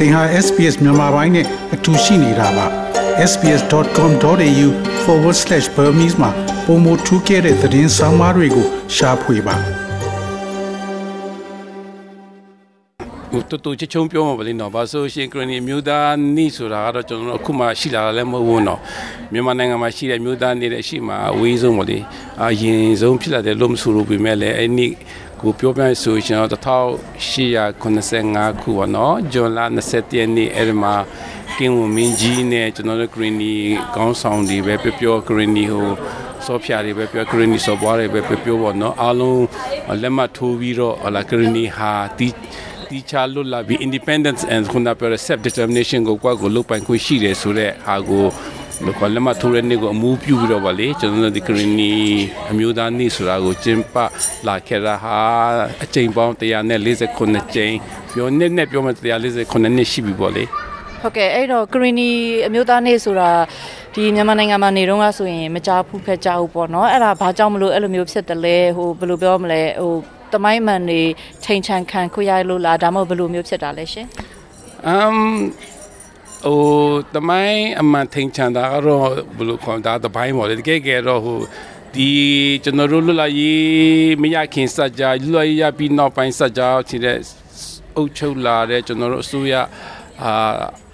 သင်ဟာ SPS မြန်မာပိုင်းနဲ့အတူရှိနေတာပါ sbs.com.au/burmese မှာပုံမထူးခဲ့တဲ့သတင်းစာမားတွေကိုရှားဖွေပါဟိုတူတူချစ်ချုံပြောမှာပါလိမ့်နော်ဘာဆိုရှင်ကရနီမြို့သားနိဆိုတာကတော့ကျွန်တော်တို့အခုမှရှိလာတာလည်းမဟုတ်ဘူးနော်မြန်မာနိုင်ငံမှာရှိတဲ့မြို့သားနေတဲ့ရှိမှာအဝေးဆုံးပါလေအရင်ဆုံးဖြစ်လာတယ်လို့မဆိုလို့ပြမဲ့လည်းအဲ့ဒီ ကိုပြောပြဆိုရှင်တော့1885ခုပါနော်ဂျွန်လာ20ရက်နေ့အဲ့ဒီမှာကင်းဝန်မင်းကြီးနဲ့ကျွန်တော်တို့ကရနီခေါင်းဆောင်တွေပဲပြောပြောကရနီဟိုဆော့ဖျာတွေပဲပြောကရနီဆော့ဘွားတွေပဲပြောပြောပေါ့နော်အားလုံးလက်မှတ်ထိုးပြီးတော့ဟလာကရနီဟာတီးတီချာလွတ်လာပြီး independence and ခုနပြောတဲ့ self determination ကိုကွက်ကိုလုပ်ပိုင်ခွင့်ရှိတယ်ဆိုတော့ဟာကို လောကလမထိုးရနေကိုအမှုပြုပြီးတော့ဗာလေကျွန်တော်တို့ဒီကရင်နီအမျိုးသားနေ့ဆိုတာကိုကျင်းပလာခဲ့တာဟာအချိန်ပေါင်း149ကြိမ်ပြောနေနဲ့ပြောမှ149နှစ်ရှိပြီဗောလေဟုတ်ကဲ့အဲ့တော့ကရီနီအမျိုးသားနေ့ဆိုတာဒီမြန်မာနိုင်ငံမှာနေတော့ကဆိုရင်မကြောက်ဘူးဖက်ကြောက်ဘူးပေါ့နော်အဲ့ဒါဘာကြောင့်မလို့အဲ့လိုမျိုးဖြစ်တယ်လဲဟိုဘယ်လိုပြောမလဲဟိုတမိုင်းမှန်တွေချိန်ချန်ခံခွရလို့လားဒါမှမဟုတ်ဘယ်လိုမျိုးဖြစ်တာလဲရှင်အမ် ဟိုတမိုင်းအမှန်ထိန်ချန်တာကတော့ဘယ်လိုခေါ်တာတပိုင်းပေါ့လေတကယ်ကဲတော့ဟိုဒီကျွန်တော်တို့လွတ်လာရေးမရခင်စကြလွတ်လာရေးရပြီးနောက်ပိုင်းစကြချင်တဲ့အုပ်ချုပ်လာတဲ့ကျွန်တော်တို့အစိုးရအာ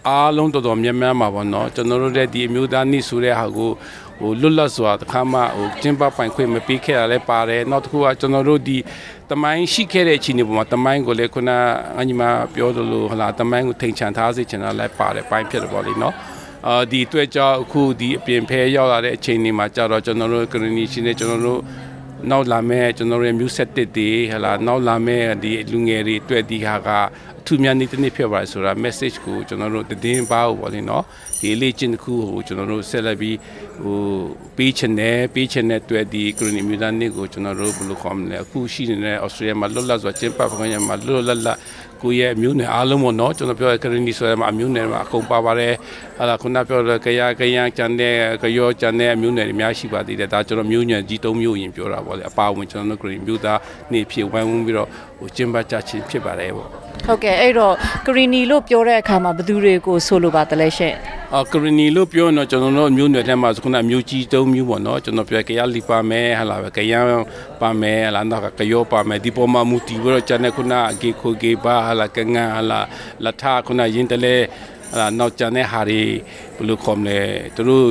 အားလုံးတော်တော်များများမှာပေါ့နော်ကျွန်တော်တို့တဲ့ဒီအမျိုးသားနေ့ဆိုတဲ့ဟာကို ဟိုလွတ်လပ်စွာတခါမှဟိုကျင်းပပိုင်ခွင့်မပေးခဲ့ရလဲပါတယ်နောက်တစ်ခုကကျွန်တော်တို့ဒီတမိုင်းရှိခဲ့တဲ့အချိန်တွေပေါ်မှာတမိုင်းကိုလည်းခုနအညီမပြောသလိုဟလာတမိုင်းကိုထိန်ချန်ထားစေချင်တာလည်းပါတယ်ပိုင်းဖြစ်တယ်ပေါ့လေနော်အာဒီအတွက်ကြောင့်အခုဒီအပြင်ဖဲရောက်လာတဲ့အချိန်တွေမှာကြတော့ကျွန်တော်တို့ကရနီရှင်နဲ့ကျွန်တော်တို့နောက်လာမဲ့ကျွန်တော်တို့ရဲ့ music တစ်တွေဟလာနောက်လာမဲ့ဒီလူငယ်တွေအတွက်ဒီဟာက အထူးများနေ့တစ်နေ့ဖြစ်ပါတယ်ဆိုတာ message ကိုကျွန်တော်တို့တည်င်းပါဖို့ပေါ့လေနော်ဒီလေ့ကျင့်တစ်ခုကိုကျွန်တော်တို့ဆက်လက်ပြီးဟိုပေးချင်တယ်ပေးချင်တဲ့အတွက်ဒီ Green Muda နေ့ကိုကျွန်တော်တို့ဘယ်လိုခေါ်မလဲအခုရှိနေတဲ့ Australia မှာလွတ်လပ်စွာကျင်းပပခွင့်ရမှာလွတ်လပ်လပ်ကိုရဲ့အမျိုးနယ်အားလုံးပေါ့နော်ကျွန်တော်ပြောတဲ့ Green ဆိုရမှာအမျိုးနယ်မှာအကုန်ပါပါတယ်ဟာလာခုနပြောတဲ့ကရကရကျန်တဲ့ကရောကျန်တဲ့အမျိုးနယ်တွေအများရှိပါသေးတယ်ဒါကျွန်တော်မျိုးညံကြီး၃မျိုးရင်ပြောတာပေါ့လေအပါဝင်ကျွန်တော်တို့ Green Muda နေ့ဖြစ်ဝိုင်းဝန်းပြီးတော့ဟိုကျင်းပကြခြင်းဖြစ်ပါတယ်ပေါ့ ဟုတ်ကဲ့အဲ့တော့ကရီနီလို့ပြောတဲ့အခါမှာဘယ်သူတွေကိုဆိုလိုပါတလဲရှင်အော်ကရနီလို့ပြောရင်တော့ကျွန်တော်တို့မျိုးနွယ်ထဲမှာခုနမျိုးကြီးသုံးမျိုးပေါ့နော်ကျွန်တော်ပြောကရလီပါမယ်ဟာလာပဲကရပါမယ်ဟာလာတော့ကရောပါမယ်ဒီပေါ်မှာမူတီပြီးတော့ကျန်တဲ့ခုနအကေခိုကေပါဟာလာကငန်းဟာလာလထခုနရင်တလဲဟာလာနောက်ကျန်တဲ့ဟာတွေဘယ်လိုခေါ်မလဲသူတို့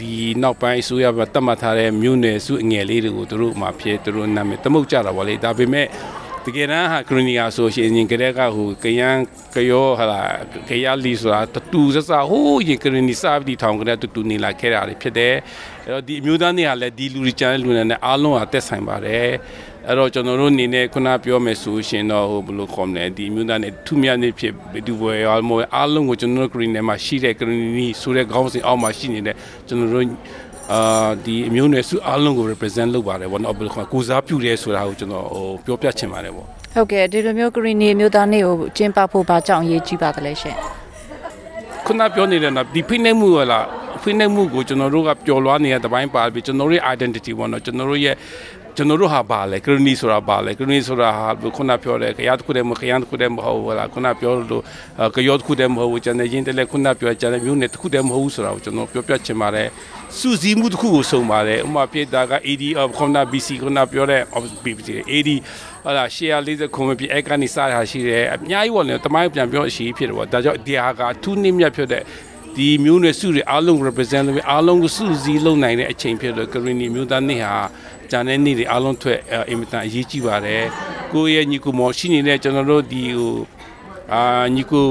ဒီနောက်ပိုင်းအစိုးရကတတ်မှတ်ထားတဲ့မြို့နယ်စုအငယ်လေးတွေကိုသူတို့မှဖြစ်သူတို့နာမည်တမုတ်ကြတာပေါ့လေဒါပေမဲ့ တကယ်တမ်းဟာခရနီယာဆိုရှင်ရင်ကတဲ့ကဟိုကယန်ကယောဟာလာကရလီဆိုတာတတူစစဟိုးရင်ခရနီစာပြီးထောင်ကတဲ့တူတူနေလာခဲ့တာဖြစ်တယ်အဲ့တော့ဒီအမျိုးသားတွေဟာလည်းဒီလူတွေကျန်တဲ့လူတွေနဲ့အားလုံးဟာတက်ဆိုင်ပါတယ်အဲ့တော့ကျွန်တော်တို့အနေနဲ့ခုနပြောမယ်ဆိုရှင်တော့ဟိုဘယ်လိုခေါ်မလဲဒီမြို့သားနဲ့ထူမြတ်နေဖြစ်ဒီဘွယ်အားမို့အားလုံးကိုကျွန်တော်တို့ green နဲ့မှာရှိတဲ့ green နီဆိုတဲ့ခေါင်းစဉ်အောက်မှာရှိနေတဲ့ကျွန်တော်တို့ အာဒီအမျိုးနယ်စုအားလုံးကို represent လုပ်ပါတယ်ဗောနော်ဘယ်လိုခေါ်ကိုစားပြုတယ်ဆိုတာကိုကျွန်တော်ဟိုပြောပြချင်ပါတယ်ဗောဟုတ်ကဲ့ဒီလိုမျိုးကရီနီအမျိုးသားနေ့ကိုကျင်းပဖို့ဘာကြောင့်အရေးကြီးပါတလဲရှင်ခုနပြောနေတဲ့နော်ဒီဖိနှိပ်မှုဟလာဖိနှိပ်မှုကိုကျွန်တော်တို့ကပျော်လွှားနေတဲ့တပိုင်းပါပြီကျွန်တော်တို့ရဲ့ identity ပေါ့နော်ကျွန်တော်တို့ရဲ့ ကျွန်တော်တို့ဟာပါလေကရနီဆိုတာပါလေကရနီဆိုတာဟာခုနပြောတဲ့ခရတစ်ခုတည်းမခရတစ်ခုတည်းမဟုတ်ဘူးလားခုနပြောလို့ကရောတစ်ခုတည်းမဟုတ်ဘူးကျန်တဲ့ရင်းတည်းခုနပြောကျန်တဲ့မျိုးနဲ့တစ်ခုတည်းမဟုတ်ဘူးဆိုတာကိုကျွန်တော်ပြောပြချင်ပါတယ်စူးစီးမှုတစ်ခုကိုစုံပါတယ်ဥမာပြတာက AD of ခုန BC ခုနပြောတဲ့ of BC AD ဟလာရှယ်ယာ40ခုမပြအဲ့ကနေစားတာရှိတယ်အများကြီးပေါ့လေတမိုင်းပြန်ပြောအရှိဖြစ်တယ်ပေါ့ဒါကြောင့်ဒီဟာကထူးနည်းမြတ်ဖြစ်တဲ့ ဒီမျိုးနွယ်စုတွေအားလုံး represent လုပ်ပြီးအားလုံးကိုစုစည်းလုပ်နိုင်တဲ့အချိန်ဖြစ်လို့ green မျိုးသားနေ့ဟာဂျန်တဲ့နေ့တွေအားလုံးထွက်အင်မတန်အရေးကြီးပါတယ်ကိုယ့်ရဲ့ညီကိုမော်ရှိနေတဲ့ကျွန်တော်တို့ဒီဟိုအာညီကို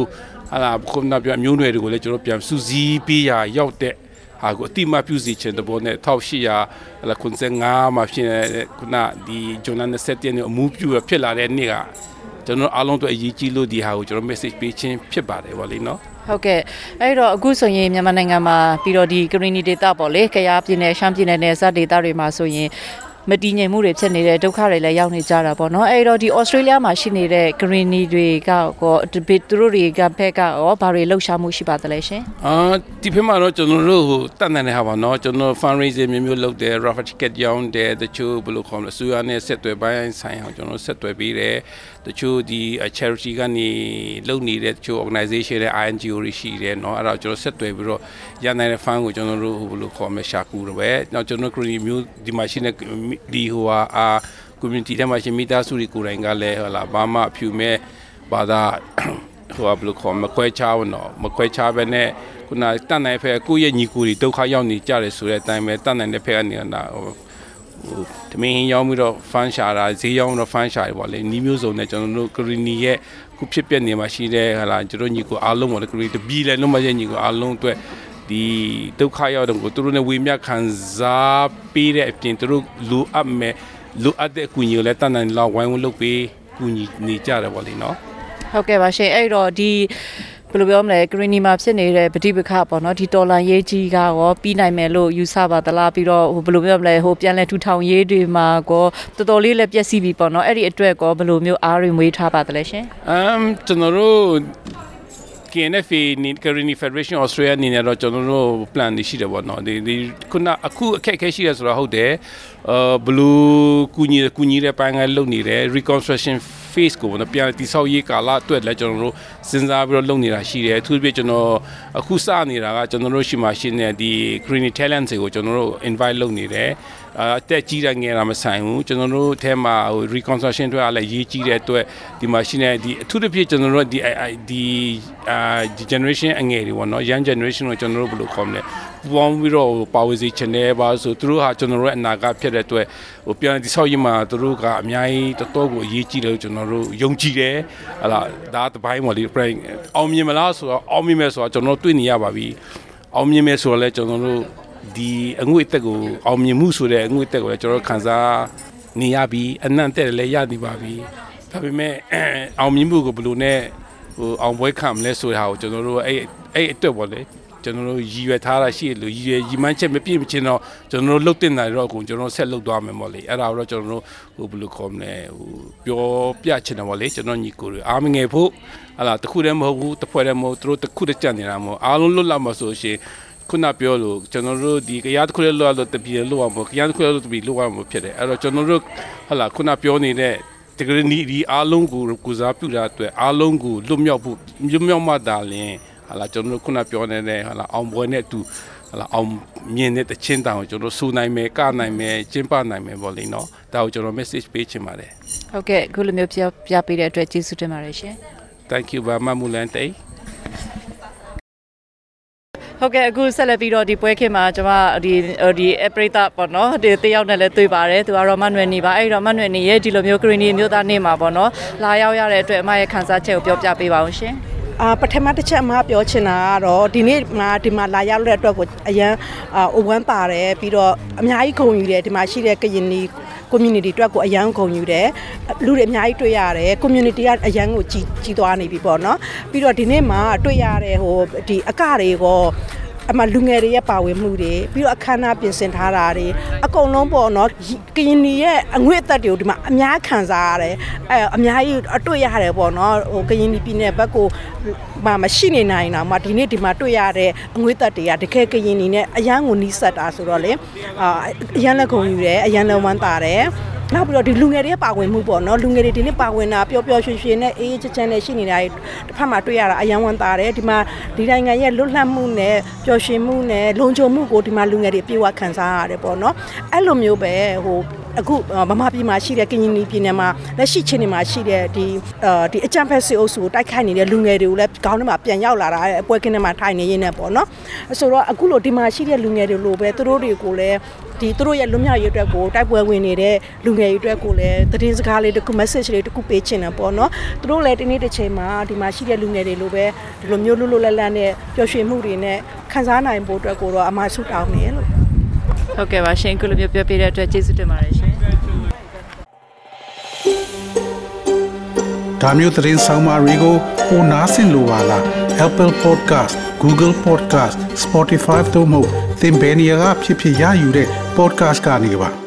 ဟာလာခုနပြမျိုးနွယ်တွေကိုလည်းကျွန်တော်ပြန်စုစည်းပေးရရောက်တဲ့ဟာကိုအတိမပြုစီချင်တဲ့ဘောနဲ့1800လာ95မှာဖြစ်နေတဲ့ခုနဒီဂျွန်န27ရက်နေ့အမှုပြုဖြစ်လာတဲ့နေ့က ကျွန်တော်အားလုံးတို့အရေးကြီးလို့ဒီဟာကိုကျွန်တော် message ပေးခြင်းဖြစ်ပါတယ်ဗောလေနော်ဟုတ်ကဲ့အဲ့တော့အခုဆိုရင်မြန်မာနိုင်ငံမှာပြီးတော့ဒီကရင်နီဒေတာပေါ့လေခရီးပြည်နယ်ရှမ်းပြည်နယ်နယ်စပ်ဒေတာတွေမှာဆိုရင်မတည်ငြိမ်မှုတွေဖြစ်နေတဲ့ဒုက္ခတွေလည်းရောက်နေကြတာပေါ့နော်အဲ့တော့ဒီဩစတြေးလျမှာရှိနေတဲ့ greeny တွေကကောသူတို့တွေကဘက်ကရောဘာတွေလှုပ်ရှားမှုရှိပါသလဲရှင်အာဒီဖေးမှာတော့ကျွန်တော်တို့ဟိုတတ်နိုင်တဲ့ဟာပါနော်ကျွန်တော် fundraising မျိုးမျိုးလုပ်တယ် raffle ticket ရောင်းတယ်တချို့ဘယ်လိုခေါ်မလဲဆူရနဲ့ဆက်သွယ်ပိုင်းဆိုင်အောင်ကျွန်တော်ဆက်သွယ်ပေးတယ် တချို့ဒီ charity ကနေလုပ်နေတဲ့တချို့ organization တွေ INGO တွေရှိတယ်เนาะအဲ့ဒါကျွန်တော်ဆက်သွယ်ပြီးတော့ရနိုင်တဲ့ fund ကိုကျွန်တော်တို့ဟိုဘယ်လိုခေါ်မလဲရှာကူတော့ပဲနောက်ကျွန်တော် green မျိုးဒီမှာရှိတဲ့ဒီဟိုဟာအာ community ထဲမှာရှိမိသားစုတွေကိုယ်တိုင်ကလည်းဟလာဘာမှအဖြူမဲ့ဘာသာ ဟိုဘယ်လိုခေါ်မခွဲခြားဘူးနော်မခွဲခြားပဲနဲ့ခုနတတ်နိုင်ဖက်ကိုယ့်ရဲ့ညီကိုတွေဒုက္ခရောက်နေကြတယ်ဆိုတဲ့အတိုင်းပဲတတ်နိုင်တဲ့ဖက်ကနေကဟို ဟိုတမင်းရောက်ပြီးတော့ဖန်ရှာတာဈေးရောက်တော့ဖန်ရှာတယ်ပေါ့လေနီးမျိုးစုံနဲ့ကျွန်တော်တို့ဂရီနီရဲ့ခုဖြစ်ပြနေမှာရှိတဲ့ဟလာကျွန်တော်ညီကိုအားလုံးပေါ့လေဂရီတပီလည်းလုံးမရဲ့ညီကိုအားလုံးအတွက်ဒီဒုက္ခရောက်တဲ့ကိုသူတို့နဲ့ဝေမျှခံစားပေးတဲ့အပြင်သူတို့လူအပ်မဲ့လူအပ်တဲ့အကူအညီကိုလည်းတတ်နိုင်လောက်ဝိုင်းဝန်းလုပ်ပေးကူညီနေကြတယ်ပေါ့လေနော်ဟုတ်ကဲ့ပါရှင်အဲ့တော့ဒီ ဘယ်လိုပြောမလဲ Greeny မှာဖြစ်နေတဲ့ပဋိပက္ခပေါ့နော်ဒီတော်လန်ရေးကြီးကရောပြီးနိုင်မယ်လို့ယူဆပါသလားပြီးတော့ဟိုဘယ်လိုပြောမလဲဟိုပြန်လဲထူထောင်ရေးတွေမှာကောတော်တော်လေးလည်းပြည့်စည်ပြီပေါ့နော်အဲ့ဒီအတွက်ကောဘယ်လိုမျိုးအားရမွေးထားပါသလဲရှင်အမ်ကျွန်တော်တို့ KNFA နေ Carini Federation Australia အနေနဲ့တော့ကျွန်တော်တို့ plan တွေရှိတယ်ပေါ့နော်ဒီဒီခုနအခုအခက်အခဲရှိရဆိုတော့ဟုတ်တယ်အာဘလူးကူညီကူညီတဲ့ပိုင်းကလုပ်နေတယ် reconstruction phase ကိုပေါ့နော်ပြန်တိဆောက်ရေးကာလအတွက်လည်းကျွန်တော်တို့စဉ်းစားပြီးတော့လုပ်နေတာရှိတယ်အထူးသဖြင့်ကျွန်တော်အခုစနေတာကကျွန်တော်တို့ရှိမှရှိနေတဲ့ဒီ Carini talent တွေကိုကျွန်တော်တို့ invite လုပ်နေတယ် အတက်ကြီးတဲ့ငယ်တာမဆိုင်ဘူးကျွန်တော်တို့အဲမှာဟို reconstruction တွေအားလည်းရေးကြီးတဲ့အတွက်ဒီမှာရှိနေဒီအထူးသဖြင့်ကျွန်တော်တို့ဒီဒီအာဒီ generation အငယ်တွေပေါ့နော် young generation ကိုကျွန်တော်တို့ဘယ်လိုခေါ်မလဲပေါင်းပြီးတော့ပါဝစီ channel ပါဆိုသူတို့ဟာကျွန်တော်တို့ရဲ့အနာဂတ်ဖြစ်တဲ့အတွက်ဟိုပြန်ဒီဆောက်ရေးမှာသူတို့ကအများကြီးတော်တော်ကိုအရေးကြီးတယ်လို့ကျွန်တော်တို့ယုံကြည်တယ်ဟလာဒါတပိုင်းပေါ့လေ prank အောင်မြင်မလားဆိုတော့အောင်မြင်မယ်ဆိုတော့ကျွန်တော်တို့တွေ့နေရပါပြီအောင်မြင်မယ်ဆိုတော့လည်းကျွန်တော်တို့ ဒီအငွေ့တက်ကိုအောင်မြင်မှုဆိုတဲ့အငွေ့တက်ကိုလည်းကျွန်တော်ခံစားနေရပြီအနံ့တက်လည်းရနေပါပြီဒါပေမဲ့အောင်မြင်မှုကိုဘယ်လိုနဲ့ဟိုအောင်ပွဲခံမလဲဆိုတဲ့ဟာကိုကျွန်တော်တို့အဲ့အဲ့အတွက်ပေါ့လေကျွန်တော်တို့ရည်ရွယ်ထားတာရှိလို့ရည်ရွယ်ရည်မှန်းချက်မပြည့်မချင်းတော့ကျွန်တော်တို့လှုပ်တင်တာတော့အကုန်ကျွန်တော်ဆက်လှုပ်သွားမယ်ပေါ့လေအဲ့ဒါတော့ကျွန်တော်တို့ဟိုဘယ်လိုခေါ်မလဲဟိုပြောပြချင်တယ်ပေါ့လေကျွန်တော်ညီကိုတွေအားမငယ်ဖို့ဟလာတခုတည်းမဟုတ်ဘူးတစ်ဖွဲ့တည်းမဟုတ်သူတို့တခုတည်းကြံ့နေတာမဟုတ်အားလုံးလွတ်လပ်မှာဆိုရှင် ခုနပြောလို့ကျွန်တော်တို့ဒီကြရားတစ်ခုလေးလောက်လို့တပြေလောက်အောင်ပေါ့ကြရားတစ်ခုလေးလို့တပြေလောက်အောင်ဖြစ်တယ်အဲ့တော့ကျွန်တော်တို့ဟလာခုနပြောနေတဲ့တကယ်နီဒီအားလုံးကိုကုစားပြုတာအတွက်အားလုံးကိုလွတ်မြောက်ဖို့လွတ်မြောက်မှသာလျှင်ဟာလာကျွန်တော်တို့ခုနပြောနေတဲ့ဟာလာအောင်ပွဲနဲ့အတူဟာလာအောင်မြင်တဲ့တချင်းတောင်ကိုကျွန်တော်စူနိုင်မယ်ကနိုင်မယ်ကျင်းပနိုင်မယ်ပေါ့လေနော်ဒါကိုကျွန်တော် message ပေးချင်ပါတယ်ဟုတ်ကဲ့အခုလိုမျိုးပြပြပေးတဲ့အတွက်ကျေးဇူးတင်ပါတယ်ရှင် thank you ဘာမမူလန်တေး ဟုတ်ကဲ့အခုဆက်လက်ပြီးတော့ဒီပွဲခင်မှာကျွန်မဒီဒီအပရိသတ်ပေါ့နော်ဒီတယောက်နဲ့လည်းတွေ့ပါတယ်သူကတော့မနွယ်နေပါအဲ့တော့မနွယ်နေရဲ့ဒီလိုမျိုးဂရင်းနီမျိုးသားနေမှာပေါ့နော်လာရောက်ရတဲ့အတွက်အမရဲ့ခန်းစားချက်ကိုပြောပြပေးပါအောင်ရှင်အာပထမတစ်ချက်အမပြောချင်တာကတော့ဒီနေ့မှာဒီမှာလာရောက်တဲ့အတွက်ကိုအရန်အာအိုဝမ်းပါတယ်ပြီးတော့အများကြီးဂုဏ်ယူတယ်ဒီမှာရှိတဲ့ကရင်နီ community အတွက်ကိုအရန်ဂုဏ်ယူတယ်လူတွေအများကြီးတွေ့ရတယ် community ကအရန်ကိုကြီးကြီးသွားနေပြီပေါ့နော်ပြီးတော့ဒီနေ့မှာတွေ့ရတဲ့ဟိုဒီအကတွေကိုအမလူငယ်တွေရဲ့ပါဝင်မှုတွေပြီးတော့အခမ်းအနားပြင်ဆင်ထားတာတွေအကုန်လုံးပေါ့နော်ကရင်နီရဲ့အငွေ့အသက်တွေကိုဒီမှာအများခံစားရတယ်အဲအများကြီးအတွေ့ရတယ်ပေါ့နော်ဟိုကရင်နီပြည်နယ်ဘက်ကို မမရှိနေနိုင်တာမှဒီနေ့ဒီမှာတွေ့ရတဲ့အငွေ့သက်တွေကတကယ်ကရင်နီနဲ့အရန်ကိုနီးစပ်တာဆိုတော့လေအာအရန်လက်ခုံယူတယ်အရန်လုံးဝမ်းတာတယ်နောက်ပြီးတော့ဒီလူငယ်တွေပါဝင်မှုပေါ့နော်လူငယ်တွေဒီနေ့ပါဝင်တာပျော်ပျော်ရွှင်ရွှင်နဲ့အေးအေးချမ်းချမ်းနဲ့ရှိနေတာတစ်ဖက်မှာတွေ့ရတာအယံဝန်တာတယ်ဒီမှာဒီနိုင်ငံရဲ့လွတ်လပ်မှုနဲ့ပျော်ရွှင်မှုနဲ့လုံခြုံမှုကိုဒီမှာလူငယ်တွေပြေဝခံစားရတယ်ပေါ့နော်အဲ့လိုမျိုးပဲဟို အခုဗမာပြည်မှာရှိတဲ့ကရင်ပြည်နယ်မှာလက်ရှိချင်းတွေမှာရှိတဲ့ဒီဒီအကြံဖက်စစ်အုပ်စုကိုတိုက်ခိုက်နေတဲ့လူငယ်တွေကိုလည်းခေါင်းထဲမှာပြန်ရောက်လာတာအပွဲကင်းထဲမှာထိုင်နေရင်းနဲ့ပေါ့နော်ဆိုတော့အခုလိုဒီမှာရှိတဲ့လူငယ်တွေလိုပဲသူတို့တွေကိုလည်းဒီသူတို့ရဲ့လွတ်မြောက်ရေးအတွက်ကိုတိုက်ပွဲဝင်နေတဲ့လူငယ်တွေအတွက်ကိုလည်းသတင်းစကားလေးတစ်ခု message လေးတစ်ခုပေးချင်တယ်ပေါ့နော်သူတို့လည်းဒီနေ့တစ်ချိန်မှာဒီမှာရှိတဲ့လူငယ်တွေလိုပဲဒီလိုမျိုးလွတ်လွတ်လပ်လပ်နဲ့ပျော်ရွှင်မှုတွေနဲ့ခံစားနိုင်ဖို့အတွက်ကိုတော့အမှဆုတောင်းမယ်လို့ ဟုတ်ကဲ့ပါရှင်အခုလိုမျိုးပြောပြတဲ့အတွက်ကျေးဇူးတင်ပါတယ်ရှင်ဒါမျိုးသတင်းဆောင်မတွေကိုပိုနားဆင်လိုပါလား Apple Podcast Google Podcast Spotify တို့မှာသင်ပင်ရာဖြစ်ဖြစ်ရယူတဲ့ podcast ကနေပါ